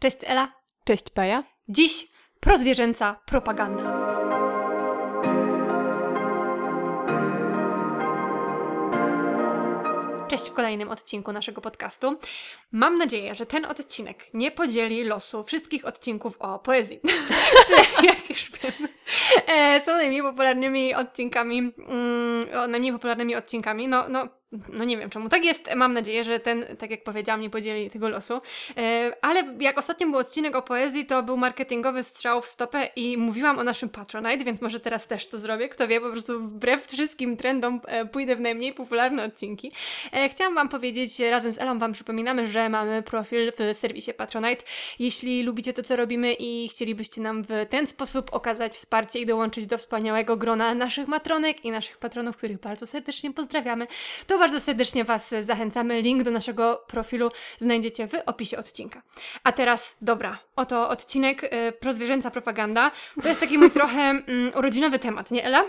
Cześć Ela. Cześć Paja. Dziś prozwierzęca propaganda. Cześć w kolejnym odcinku naszego podcastu. Mam nadzieję, że ten odcinek nie podzieli losu wszystkich odcinków o poezji, które, jak już wiem, e, są najmniej popularnymi odcinkami, mm, najmniej popularnymi odcinkami. No, no no nie wiem czemu tak jest. Mam nadzieję, że ten, tak jak powiedziałam, nie podzieli tego losu. E, ale jak ostatnio był odcinek o poezji, to był marketingowy strzał w stopę i mówiłam o naszym Patronite, więc może teraz też to zrobię. Kto wie, po prostu wbrew wszystkim trendom e, pójdę w najmniej popularne odcinki. E, chciałam Wam powiedzieć, razem z Elą Wam przypominamy, że mamy profil w serwisie Patronite. Jeśli lubicie to, co robimy i chcielibyście nam w ten sposób okazać wsparcie i dołączyć do wspaniałego grona naszych matronek i naszych patronów, których bardzo serdecznie pozdrawiamy, to bardzo serdecznie Was zachęcamy. Link do naszego profilu znajdziecie w opisie odcinka. A teraz, dobra, oto odcinek y, Prozwierzęca propaganda. To jest taki mój trochę mm, urodzinowy temat, nie Ela?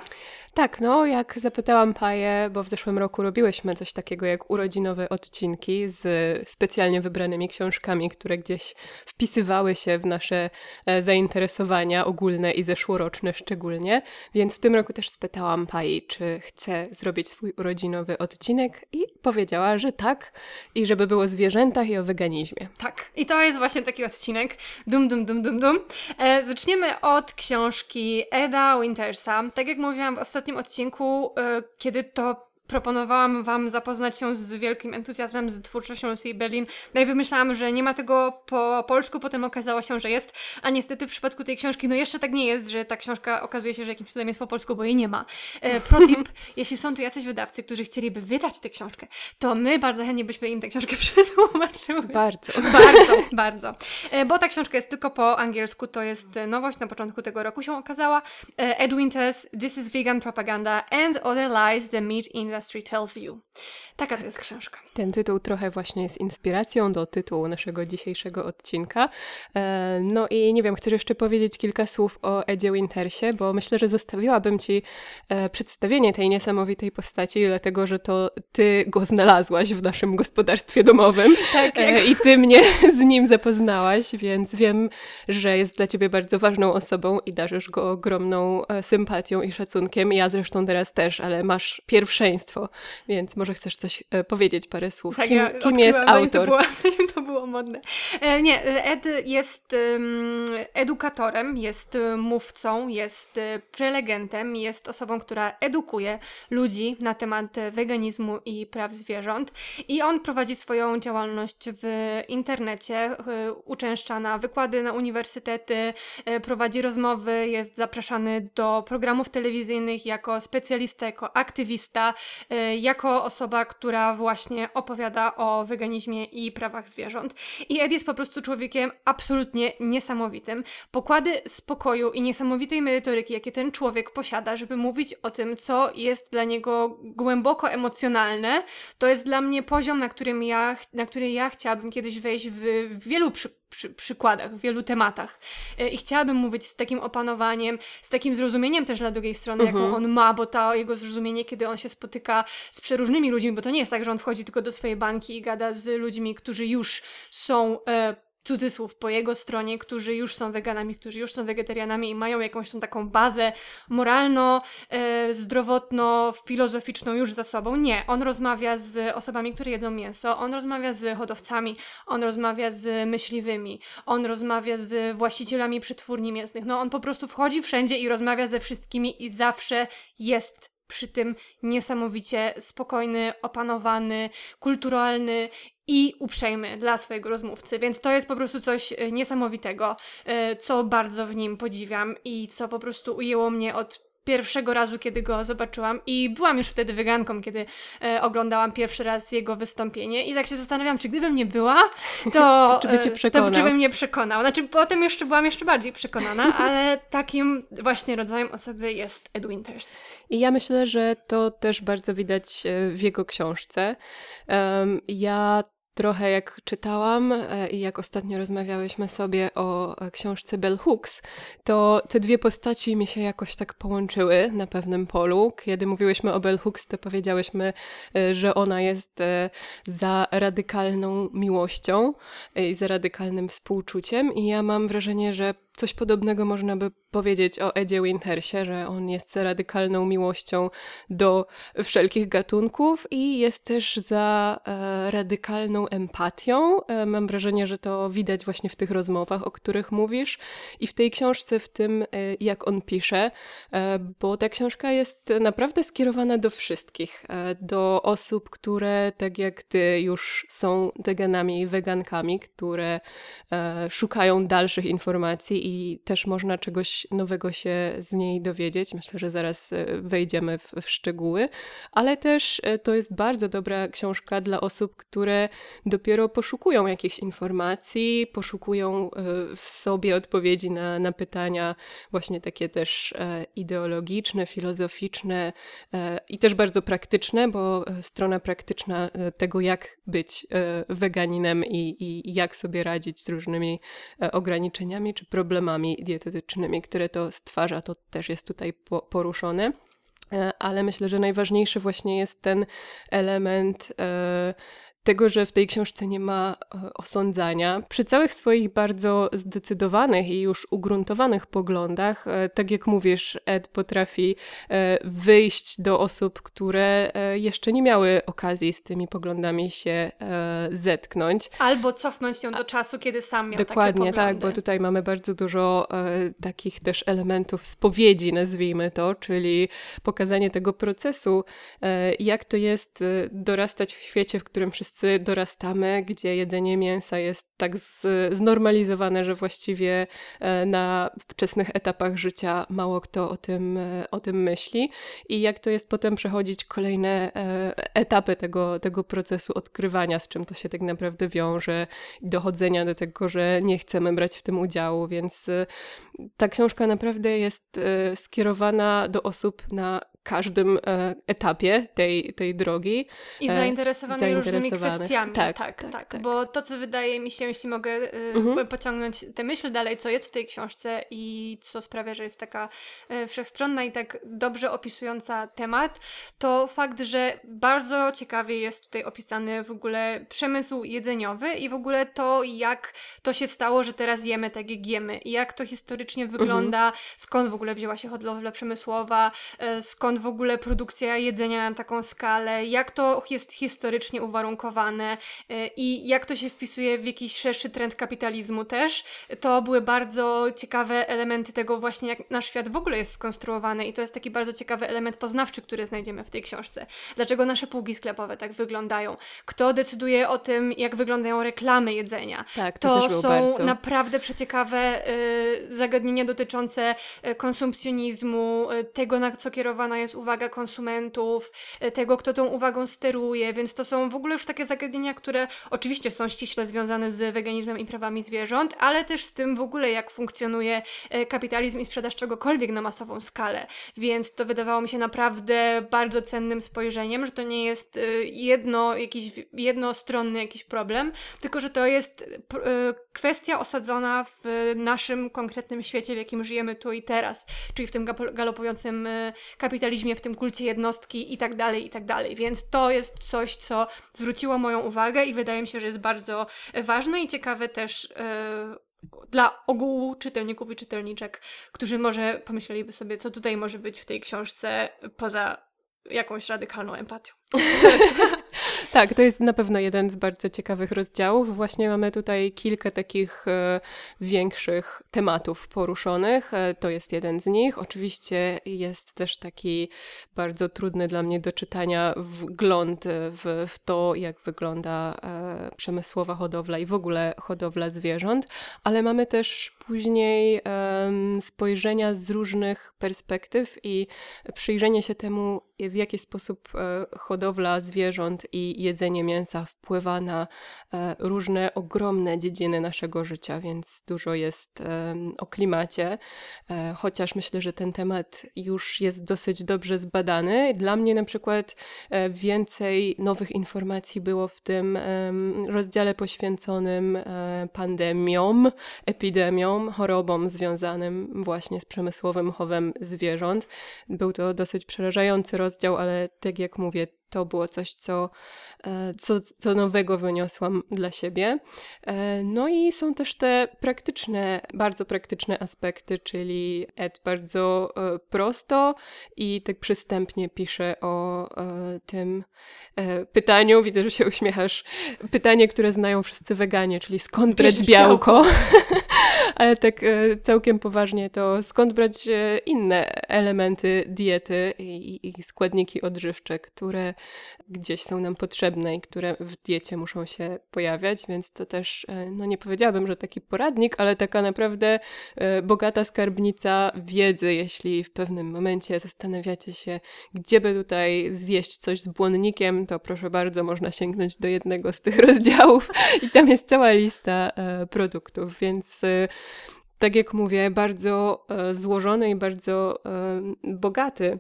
Tak, no jak zapytałam Paję, bo w zeszłym roku robiłyśmy coś takiego jak urodzinowe odcinki z specjalnie wybranymi książkami, które gdzieś wpisywały się w nasze e, zainteresowania ogólne i zeszłoroczne szczególnie, więc w tym roku też spytałam Pai, czy chce zrobić swój urodzinowy odcinek i powiedziała, że tak i żeby było o zwierzętach i o weganizmie. Tak, i to jest właśnie taki odcinek, dum dum dum dum dum. E, zaczniemy od książki Eda Wintersa. Tak jak mówiłam w ostatnim ostatnim odcinku, e, kiedy to proponowałam Wam zapoznać się z wielkim entuzjazmem z twórczością Sea Berlin. No i wymyślałam, że nie ma tego po polsku, potem okazało się, że jest, a niestety w przypadku tej książki, no jeszcze tak nie jest, że ta książka okazuje się, że jakimś cudem jest po polsku, bo jej nie ma. E, protip, jeśli są tu jacyś wydawcy, którzy chcieliby wydać tę książkę, to my bardzo chętnie byśmy im tę książkę przetłumaczyły. Bardzo. Bardzo, bardzo. E, bo ta książka jest tylko po angielsku, to jest nowość, na początku tego roku się okazała. E, Ed Winters, This is Vegan Propaganda and Other Lies the Meat Industry Industry Tells You. Taka to jest książka. Ten tytuł trochę właśnie jest inspiracją do tytułu naszego dzisiejszego odcinka. E, no i nie wiem, chcesz jeszcze powiedzieć kilka słów o Edzie Wintersie, bo myślę, że zostawiłabym Ci e, przedstawienie tej niesamowitej postaci, dlatego że to Ty go znalazłaś w naszym gospodarstwie domowym tak, e, i Ty mnie z nim zapoznałaś, więc wiem, że jest dla Ciebie bardzo ważną osobą i darzysz go ogromną sympatią i szacunkiem. Ja zresztą teraz też, ale masz pierwszeństwo, więc może chcesz coś e, powiedzieć parę słów. Tak, kim, ja kim jest autor? To było, to było modne. E, nie, Ed jest edukatorem, jest mówcą, jest prelegentem, jest osobą, która edukuje ludzi na temat weganizmu i praw zwierząt. I on prowadzi swoją działalność w internecie, e, uczęszcza na wykłady na uniwersytety, prowadzi rozmowy, jest zapraszany do programów telewizyjnych jako specjalista, jako aktywista, jako osoba, która właśnie opowiada o weganizmie i prawach zwierząt. I Ed jest po prostu człowiekiem absolutnie niesamowitym. Pokłady spokoju i niesamowitej merytoryki, jakie ten człowiek posiada, żeby mówić o tym, co jest dla niego głęboko emocjonalne, to jest dla mnie poziom, na którym ja, na który ja chciałabym kiedyś wejść w, w wielu przypadkach przy, przykładach, w wielu tematach. E, I chciałabym mówić z takim opanowaniem, z takim zrozumieniem też dla drugiej strony, jaką mhm. on ma, bo to jego zrozumienie, kiedy on się spotyka z przeróżnymi ludźmi, bo to nie jest tak, że on wchodzi tylko do swojej banki i gada z ludźmi, którzy już są e, cudzysłów po jego stronie, którzy już są weganami, którzy już są wegetarianami i mają jakąś tą taką bazę moralno, e, już za sobą. Nie, on rozmawia z osobami, które jedzą mięso, on rozmawia z hodowcami, on rozmawia z myśliwymi, on rozmawia z właścicielami przetwórni mięsnych. No on po prostu wchodzi wszędzie i rozmawia ze wszystkimi i zawsze jest przy tym niesamowicie spokojny, opanowany, kulturalny i uprzejmy dla swojego rozmówcy, więc to jest po prostu coś e, niesamowitego, e, co bardzo w nim podziwiam i co po prostu ujęło mnie od pierwszego razu, kiedy go zobaczyłam i byłam już wtedy weganką, kiedy e, oglądałam pierwszy raz jego wystąpienie i tak się zastanawiam, czy gdybym nie była, to, to czy przekonał? To, czy by mnie przekonał. Znaczy potem jeszcze byłam jeszcze bardziej przekonana, ale takim właśnie rodzajem osoby jest Ed Winters. I ja myślę, że to też bardzo widać w jego książce. Um, ja trochę jak czytałam e, i jak ostatnio rozmawiałyśmy sobie o e, książce Bell Hooks, to te dwie postaci mi się jakoś tak połączyły na pewnym polu. Kiedy mówiłyśmy o Bell Hooks, to powiedziałyśmy, e, że ona jest za radykalną miłością i za radykalnym współczuciem i ja mam wrażenie, że coś podobnego można by powiedzieć o Edzie Wintersie, że on jest za radykalną miłością do wszelkich gatunków i jest też za e, radykalną empatią. E, mam wrażenie, że to widać właśnie w tych rozmowach, o których mówisz i w tej książce, w tym e, jak on pisze, e, bo ta książka jest naprawdę skierowana do wszystkich, e, do osób, które tak jak ty już są weganami i wegankami, które e, szukają dalszych informacji i też można czegoś nowego się z niej dowiedzieć. Myślę, że zaraz e, wejdziemy w, w szczegóły, ale też e, to jest bardzo dobra książka dla osób, które dopiero poszukują jakichś informacji, poszukują e, w sobie odpowiedzi na, na pytania, właśnie takie też ideologiczne, filozoficzne i też bardzo praktyczne, bo strona praktyczna tego, jak być weganinem i, i jak sobie radzić z różnymi ograniczeniami czy problemami problemami dietetycznymi, które to stwarza, to też jest tutaj poruszone. E, ale myślę, że najważniejszy właśnie jest ten element e, tego, że w tej książce nie ma e, osądzania. Przy całych swoich bardzo zdecydowanych i już ugruntowanych poglądach, e, tak jak mówisz, Ed potrafi e, wyjść do osób, które jeszcze nie miały okazji z tymi poglądami się zetknąć. Albo cofnąć się do czasu, kiedy sam miał Dokładnie, tak, bo tutaj mamy bardzo dużo takich też elementów spowiedzi, nazwijmy to, czyli pokazanie tego procesu, jak to jest dorastać w świecie, w którym wszyscy wszyscy dorastamy, gdzie jedzenie mięsa jest tak z, znormalizowane, że właściwie e, na wczesnych etapach życia mało kto o tym, e, o tym myśli. I jak to jest potem przechodzić kolejne e, etapy tego, tego procesu odkrywania, z czym to się tak naprawdę wiąże, dochodzenia do tego, że nie chcemy brać w tym udziału. Więc ta książka naprawdę jest skierowana do osób na każdym e, etapie tej, tej drogi. I zainteresowany różnymi kwestiami. Tak tak, tak, tak, tak, Bo to, co wydaje mi się, jeśli mogę e, mhm. pociągnąć tę myśl dalej, co jest w tej książce i co sprawia, że jest taka e, wszechstronna i tak dobrze opisująca temat, to fakt, że bardzo ciekawie jest tutaj opisany w ogóle przemysł jedzeniowy i w ogóle to, jak to się stało, że teraz jemy tak, jak jemy i jak to historycznie wygląda, mhm. skąd w ogóle wzięła się hodowla przemysłowa, skąd w ogóle produkcja jedzenia na taką skalę, jak to jest historycznie uwarunkowane y, i jak to się wpisuje w jakiś szerszy trend kapitalizmu też. To były bardzo ciekawe elementy tego właśnie, jak nasz świat w ogóle jest skonstruowany i to jest taki bardzo ciekawy element poznawczy, który znajdziemy w tej książce. Dlaczego nasze półki sklepowe tak wyglądają? Kto decyduje o tym, jak wyglądają reklamy jedzenia? Tak, to, to są bardzo. naprawdę przeciekawe y, zagadnienia dotyczące y, konsumpcjonizmu, y, tego na co kierowana jest uwaga konsumentów, e, tego, kto tą uwagą steruje, więc to są w ogóle już takie zagadnienia, które oczywiście są ściśle związane z weganizmem i prawami zwierząt, ale też z tym w ogóle, jak funkcjonuje e, kapitalizm i sprzedaż czegokolwiek na masową skalę. Więc to wydawało mi się naprawdę bardzo cennym spojrzeniem, że to nie jest e, jedno, jakiś jednostronny jakiś problem, tylko że to jest kwestia osadzona w naszym konkretnym świecie, w jakim żyjemy tu i teraz, czyli w tym galopującym kapitalizmie kapitalizmie, w tym kulcie jednostki i tak dalej, i tak dalej. Więc to jest coś, co zwróciło moją uwagę i wydaje mi się, że jest bardzo ważne i ciekawe też yy, dla ogółu czytelników i czytelniczek, którzy może pomyśleliby sobie, co tutaj może być w tej książce poza jakąś radykalną empatią. tak, to jest na pewno jeden z bardzo ciekawych rozdziałów. Właśnie mamy tutaj kilka takich e, większych tematów poruszonych. E, to jest jeden z nich. Oczywiście jest też taki bardzo trudny dla mnie do czytania wgląd w, w to, jak wygląda e, przemysłowa hodowla i w ogóle hodowla zwierząt, ale mamy też później spojrzenia z różnych perspektyw i przyjrzenie się temu, w jaki sposób e, hodowla zwierząt i jedzenie mięsa wpływa na e, różne ogromne dziedziny naszego życia, więc dużo jest o klimacie, e, chociaż myślę, że ten temat już jest dosyć dobrze zbadany. Dla mnie na przykład więcej nowych informacji było w tym rozdziale poświęconym pandemiom, epidemiom, chorobom związanym właśnie z przemysłowym chowem zwierząt. Był to dosyć przerażający rozdział rozdział, ale tak jak mówię, to było coś, co, e, co, co nowego wyniosłam dla siebie. E, no i są też te praktyczne, bardzo praktyczne aspekty, czyli Ed bardzo e, prosto i tak przystępnie pisze o tym pytaniu. Widzę, że się uśmiechasz. Pytanie, które znają wszyscy weganie, czyli skąd brać białko? Ale tak całkiem poważnie, to skąd brać inne elementy diety i, i składniki odżywcze, które gdzieś są nam potrzebne i które w diecie muszą się pojawiać, więc to też, e, no nie powiedziałabym, że taki poradnik, ale taka naprawdę e, bogata skarbnica wiedzy, jeśli w pewnym momencie zastanawiacie się, gdzie by tutaj zjeść coś z błonnikiem, to proszę bardzo, można sięgnąć do jednego z tych rozdziałów i tam jest cała lista e, produktów, więc tak jak mówię, bardzo złożony i bardzo bogaty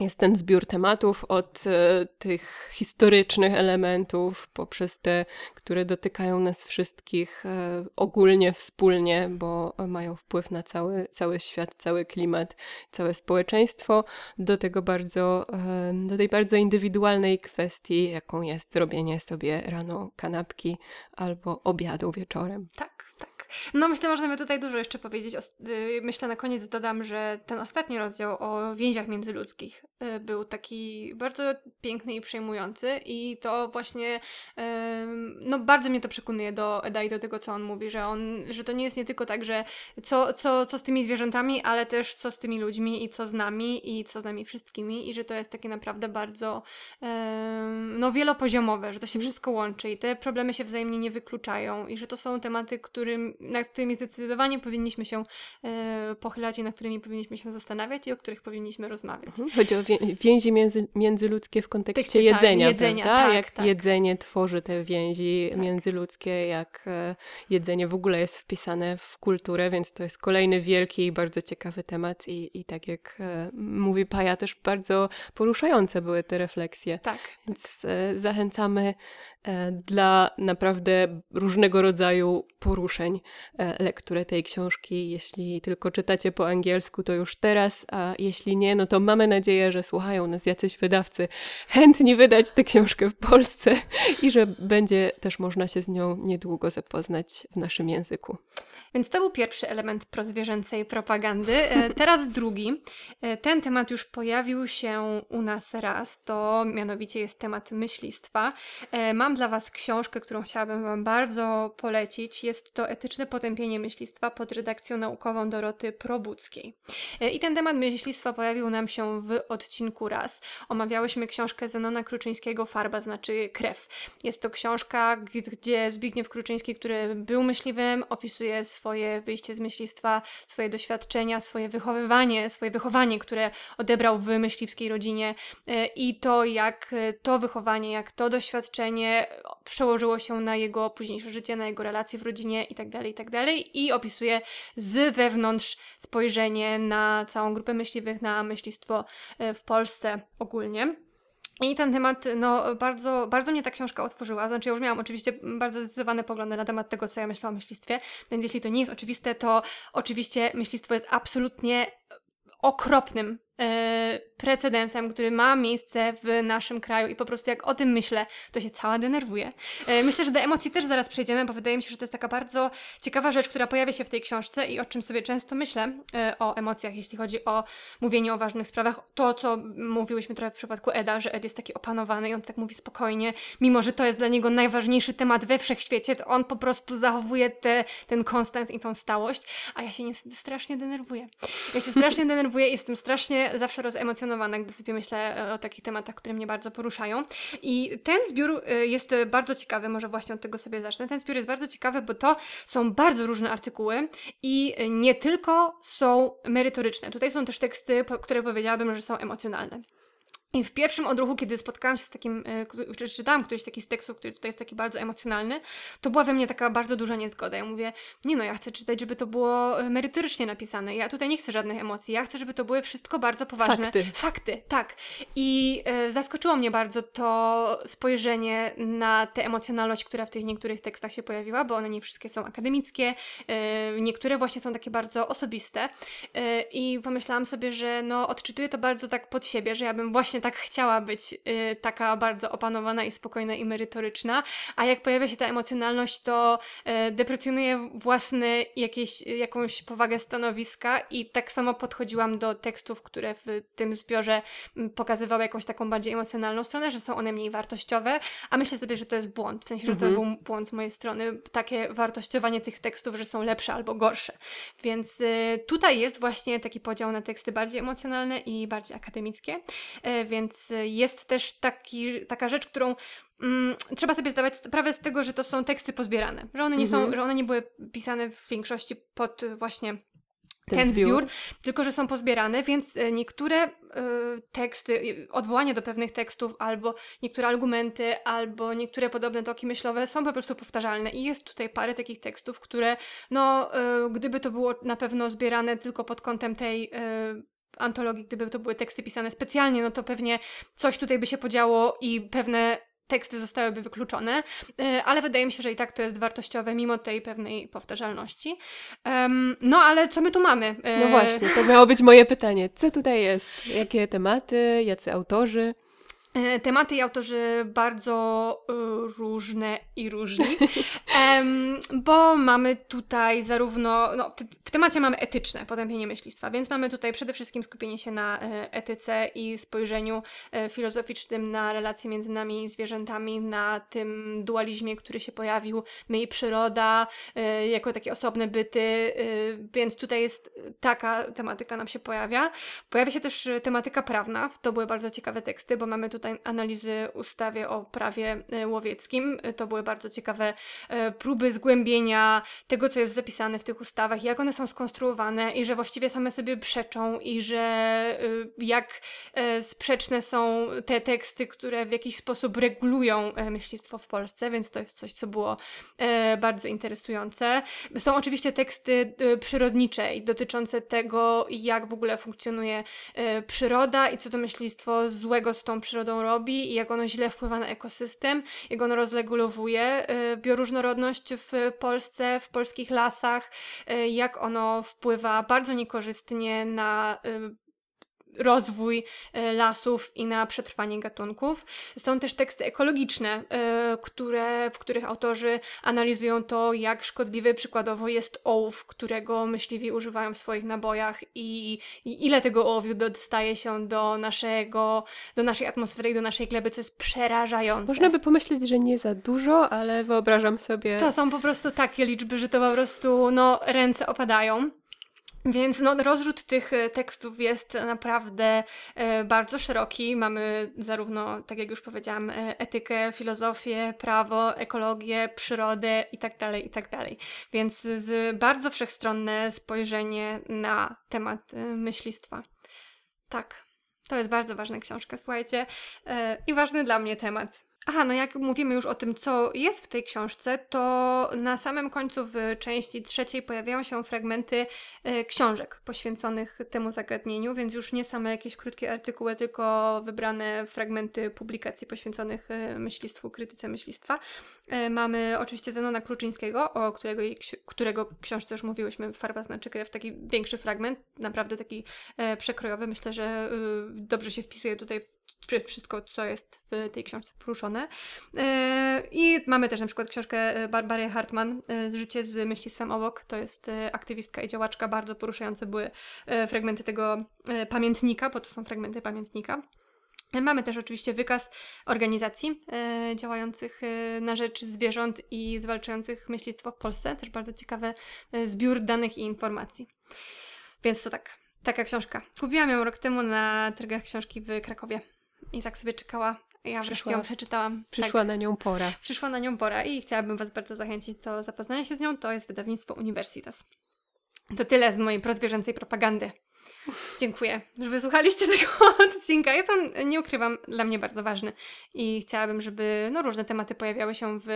jest ten zbiór tematów od e, tych historycznych elementów poprzez te, które dotykają nas wszystkich e, ogólnie, wspólnie, bo mają wpływ na cały, cały świat, cały klimat, całe społeczeństwo, do tego bardzo, e, do tej bardzo indywidualnej kwestii, jaką jest robienie sobie rano kanapki albo obiadu wieczorem. Tak, tak. No myślę, że możemy tutaj dużo jeszcze powiedzieć. Y, myślę na koniec dodam, że ten ostatni rozdział o więziach międzyludzkich y, był taki bardzo piękny i przejmujący i to właśnie no bardzo mnie to przekonuje do Eda i do tego, co on mówi, że on, że to nie jest nie tylko tak, że co, co, co z tymi zwierzętami, ale też co z tymi ludźmi i co z nami i co z nami wszystkimi i że to jest takie naprawdę bardzo no wielopoziomowe, że to się wszystko łączy i te problemy się wzajemnie nie wykluczają i że to są tematy, którym nad którymi zdecydowanie powinniśmy się e, pochylać i nad którymi powinniśmy się zastanawiać i o których powinniśmy rozmawiać. Mhm. Chodzi o więzi między, międzyludzkie w kontekście tak, jedzenia, jedzenia Tak, jak tak. jedzenie tworzy te więzi tak. międzyludzkie, jak e, jedzenie w ogóle jest wpisane w kulturę, więc to jest kolejny wielki i bardzo ciekawy temat i, i tak jak e, mówi Paja, też bardzo poruszające były te refleksje. Tak. Więc zachęcamy dla naprawdę różnego rodzaju poruszeń lekturę tej książki. Jeśli tylko czytacie po angielsku, to już teraz, a jeśli nie, no to mamy nadzieję, że słuchają nas jacyś wydawcy chętni wydać tę książkę w Polsce i że będzie też można się z nią niedługo zapoznać w naszym języku. Więc to był pierwszy element prozwierzęcej propagandy. E, teraz drugi. E, ten temat już pojawił się u nas raz, to mianowicie jest temat myślistwa. Mam dla Was książkę, którą chciałabym Wam bardzo polecić. Jest to Etyczne potępienie myślistwa pod redakcją naukową Doroty Probuckiej. E, I ten temat myślistwa pojawił nam się w odcinku raz. Omawiałyśmy książkę Zenona Kruczyńskiego Farba znaczy krew. Jest to książka, gdzie Zbigniew Kruczyński, który był myśliwym, opisuje swoje wyjście z myślistwa, swoje doświadczenia, swoje wychowywanie, swoje wychowanie, które odebrał w myśliwskiej rodzinie e, i to, jak to wychowanie, jak to doświadczenie przełożyło się na jego późniejsze życie, na jego relacje w rodzinie i tak i tak dalej. I opisuje z wewnątrz spojrzenie na całą grupę myśliwych, na myślistwo e, w Polsce ogólnie. I ten temat, no, bardzo, bardzo mnie ta książka otworzyła. Znaczy, ja już miałam oczywiście bardzo zdecydowane poglądy na temat tego, co ja myślałam o myślistwie, więc jeśli to nie jest oczywiste, to oczywiście myślistwo jest absolutnie okropnym precedensem, który ma miejsce w naszym kraju i po prostu jak o tym myślę, to się cała denerwuję. E, myślę, że do emocji też zaraz przejdziemy, bo wydaje mi się, że to jest taka bardzo ciekawa rzecz, która pojawia się w tej książce i o czym sobie często myślę e, o emocjach, jeśli chodzi o mówienie o ważnych sprawach. To, co mówiłyśmy trochę w przypadku Eda, że Ed jest taki opanowany i on tak mówi spokojnie, mimo że to jest dla niego najważniejszy temat we wszechświecie, to on po prostu zachowuje te, ten konstans i tą stałość, a ja się niestety strasznie denerwuję. Ja się strasznie denerwuję i jestem strasznie zawsze, rozemocjonowana, gdy sobie myślę o takich tematach, które mnie bardzo poruszają. I ten zbiór jest bardzo ciekawy, może właśnie od tego sobie zacznę. Ten zbiór jest bardzo ciekawy, bo to są bardzo różne artykuły i nie tylko są merytoryczne. Tutaj są też teksty, które powiedziałabym, że są emocjonalne. I w pierwszym odruchu, kiedy spotkałam się z takim, e, czy czytałam któryś taki z tekstów, który tutaj jest taki bardzo emocjonalny, to była we mnie taka bardzo duża niezgoda. Ja mówię, nie no, ja chcę czytać, żeby to było e, merytorycznie napisane. Ja tutaj nie chcę żadnych emocji. Ja chcę, żeby to były wszystko bardzo poważne fakty. Fakty, tak. I e, zaskoczyło mnie bardzo to spojrzenie na tę emocjonalność, która w tych niektórych tekstach się pojawiła, bo one nie wszystkie są akademickie, e, niektóre właśnie są takie bardzo osobiste. E, I pomyślałam sobie, że no, odczytuję to bardzo tak pod siebie, że ja bym właśnie tak chciała być y, taka bardzo opanowana i spokojna i merytoryczna, a jak pojawia się ta emocjonalność, to y, deprecjonuje własny jakieś, jakąś powagę stanowiska i tak samo podchodziłam do tekstów, które w tym zbiorze y, pokazywały jakąś taką bardziej emocjonalną stronę, że są one mniej wartościowe, a myślę sobie, że to jest błąd, w sensie, że mhm. to był błąd z mojej strony, takie wartościowanie tych tekstów, że są lepsze albo gorsze. Więc y, tutaj jest właśnie taki podział na teksty bardziej emocjonalne i bardziej akademickie, y, więc jest też taki, taka rzecz, którą mm, trzeba sobie zdawać sprawę z tego, że to są teksty pozbierane, że one nie mhm. są, że one nie były pisane w większości pod właśnie ten, ten zbiór, zbiór, tylko że są pozbierane, więc e, niektóre y, teksty, odwołanie do pewnych tekstów, albo niektóre argumenty, albo niektóre podobne toki myślowe są po prostu powtarzalne. I jest tutaj parę takich tekstów, które, no, y, gdyby to było na pewno zbierane tylko pod kątem tej y, antologii, gdyby to były teksty pisane specjalnie, no to pewnie coś tutaj by się podziało i pewne teksty zostałyby wykluczone, y, ale wydaje mi się, że i tak to jest wartościowe, mimo tej pewnej powtarzalności. no ale co my tu mamy? No właśnie, to miało być moje pytanie. Co tutaj jest? Jakie tematy, jacy autorzy? E, tematy i autorzy bardzo y, różne i różni, bo mamy tutaj zarówno, no, w temacie mamy etyczne potępienie myślistwa, więc mamy tutaj przede wszystkim skupienie się na e, etyce i spojrzeniu e, filozoficznym na relacje między nami i zwierzętami, na tym dualizmie, który się pojawił, my i przyroda, jako takie osobne byty, więc tutaj jest taka tematyka nam się pojawia. Pojawia się też tematyka prawna, to były bardzo ciekawe teksty, bo mamy tutaj analizy ustawie o prawie e, łowieckim. E, to były bardzo ciekawe e, próby zgłębienia tego, co jest zapisane w tych ustawach, jak one są skonstruowane i że właściwie same sobie przeczą i że jak sprzeczne są te teksty, które w jakiś sposób regulują myślistwo w Polsce, więc to jest coś, co było bardzo interesujące. Są oczywiście teksty przyrodnicze i dotyczące tego, jak w ogóle funkcjonuje przyroda i co to myślistwo złego z tą przyrodą robi i jak ono źle wpływa na ekosystem, jak ono rozregulowuje y, bioróżnorodność w Polsce, w polskich lasach, y, jak ono wpływa bardzo niekorzystnie na y, rozwój e, lasów i na przetrwanie gatunków. Są też teksty ekologiczne, e, które, w których autorzy analizują to, jak szkodliwy przykładowo jest ołów, którego myśliwi używają w swoich nabojach i, i ile tego ołowiu dostaje się do naszego, do naszej atmosfery i do naszej gleby, co jest przerażające. Można by pomyśleć, że nie za dużo, ale wyobrażam sobie... To są po prostu takie liczby, że to po prostu, no, ręce opadają. Więc no, rozrzut tych e, tekstów jest naprawdę e, bardzo szeroki. Mamy zarówno, tak jak już powiedziałam, e, etykę, filozofię, prawo, ekologię, przyrodę itd., tak itd. Tak Więc z bardzo wszechstronne spojrzenie na temat myślistwa. Tak, to jest bardzo ważna książka, słuchajcie, i ważny dla mnie temat. Aha, no jak mówimy już o tym, co jest w tej książce, to na samym końcu w części trzeciej pojawiają się fragmenty e, książek poświęconych temu zagadnieniu, więc już nie same jakieś krótkie artykuły, tylko wybrane fragmenty publikacji poświęconych e, myślistwu, krytyce myślistwa. E, mamy oczywiście Zenona Kruczyńskiego, o którego, którego książce już mówiłyśmy, Farba znaczy krew, taki większy fragment, naprawdę taki przekrojowy. Myślę, że dobrze się wpisuje tutaj wszystko, co jest w tej książce poruszone. E, I mamy też na przykład książkę e, Barbary Hartman, e, Życie z myślistwem obok. To jest aktywistka i działaczka. Bardzo poruszające były fragmenty tego pamiętnika, bo to są fragmenty pamiętnika. Mamy też oczywiście wykaz organizacji działających na rzecz zwierząt i zwalczających myślistwo w Polsce. Też bardzo ciekawy zbiór danych i informacji. Więc to tak, Taka książka. Kupiłam ją rok temu na targach książki w Krakowie. I tak sobie czekała. Ja wreszcie ją przeczytałam. Przyszła tak. na nią pora. Przyszła na nią pora i chciałabym Was bardzo zachęcić do zapoznania się z nią. To jest wydawnictwo Universitas. To tyle z mojej prozwierzęcej propagandy. Dziękuję, że wysłuchaliście tego odcinka. Jest on, nie ukrywam, dla mnie bardzo ważny i chciałabym, żeby no, różne tematy pojawiały się w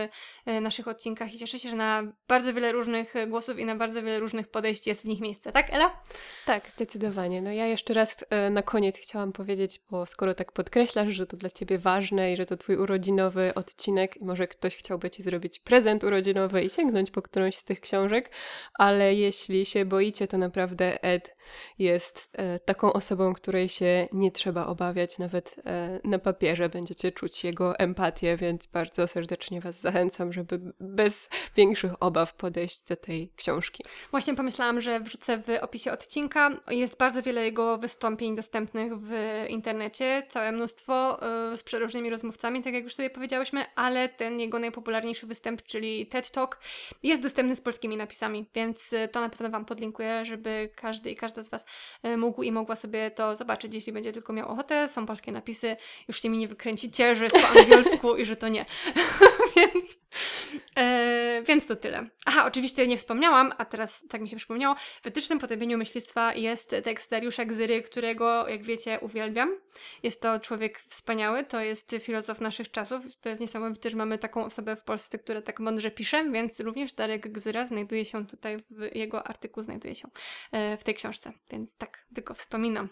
e, naszych odcinkach i cieszę się, że na bardzo wiele różnych głosów i na bardzo wiele różnych podejść jest w nich miejsce. Tak, Ela? Tak, zdecydowanie. No ja jeszcze raz e, na koniec chciałam powiedzieć, bo skoro tak podkreślasz, że to dla Ciebie ważne i że to Twój urodzinowy odcinek, może ktoś chciałby Ci zrobić prezent urodzinowy i sięgnąć po którąś z tych książek, ale jeśli się boicie, to naprawdę Ed jest e, taką osobą, której się nie trzeba obawiać, nawet e, na papierze będziecie czuć jego empatię, więc bardzo serdecznie Was zachęcam, żeby bez większych obaw podejść do tej książki. Właśnie pomyślałam, że wrzucę w opisie odcinka. Jest bardzo wiele jego wystąpień dostępnych w internecie, całe mnóstwo y, z przeróżnymi rozmówcami, tak jak już sobie powiedziałyśmy, ale ten jego najpopularniejszy występ, czyli TED Talk, jest dostępny z polskimi napisami, więc to na pewno Wam podlinkuję, żeby każdy i każda z Was mógł i mogła sobie to zobaczyć, jeśli będzie tylko miał ochotę. Są polskie napisy, już się mi nie wykręcicie, że jest po angielsku i że to nie. więc, e, więc to tyle. Aha, oczywiście nie wspomniałam, a teraz tak mi się przypomniało. W wytycznym potępieniu myślistwa jest tekst Dariusza Gzyry, którego, jak wiecie, uwielbiam. Jest to człowiek wspaniały, to jest filozof naszych czasów. To jest niesamowite, że mamy taką osobę w Polsce, która tak mądrze pisze, więc również Darek Gzyra znajduje się tutaj, w jego artykuł znajduje się e, w tej książce. Więc tak, tylko wspominam.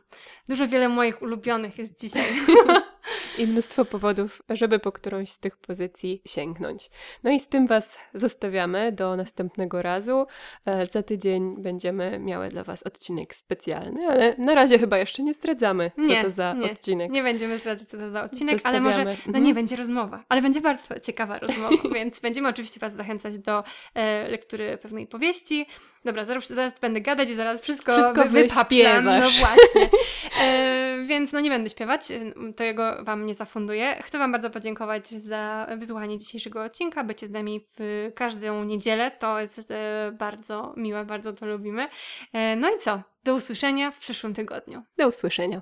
Dużo wiele moich ulubionych jest dzisiaj. I mnóstwo powodów, żeby po którąś z tych pozycji sięgnąć. No i z tym Was zostawiamy do następnego razu. E, za tydzień będziemy miały dla Was odcinek specjalny, ale na razie chyba jeszcze nie zdradzamy, co nie, to za nie, odcinek. Nie będziemy zdradzać, co to za odcinek, ale może no mhm. nie będzie rozmowa, ale będzie bardzo ciekawa rozmowa, więc będziemy oczywiście Was zachęcać do e, lektury pewnej powieści. Dobra, zaraz, zaraz będę gadać i zaraz wszystko, wszystko wy, wypaplam. No właśnie. E, więc no nie będę śpiewać, to jego Wam nie zafunduję. Chcę Wam bardzo podziękować za wysłuchanie dzisiejszego odcinka, bycie z nami w każdą niedzielę. To jest e, bardzo miłe, bardzo to lubimy. E, no i co? Do usłyszenia w przyszłym tygodniu. Do usłyszenia.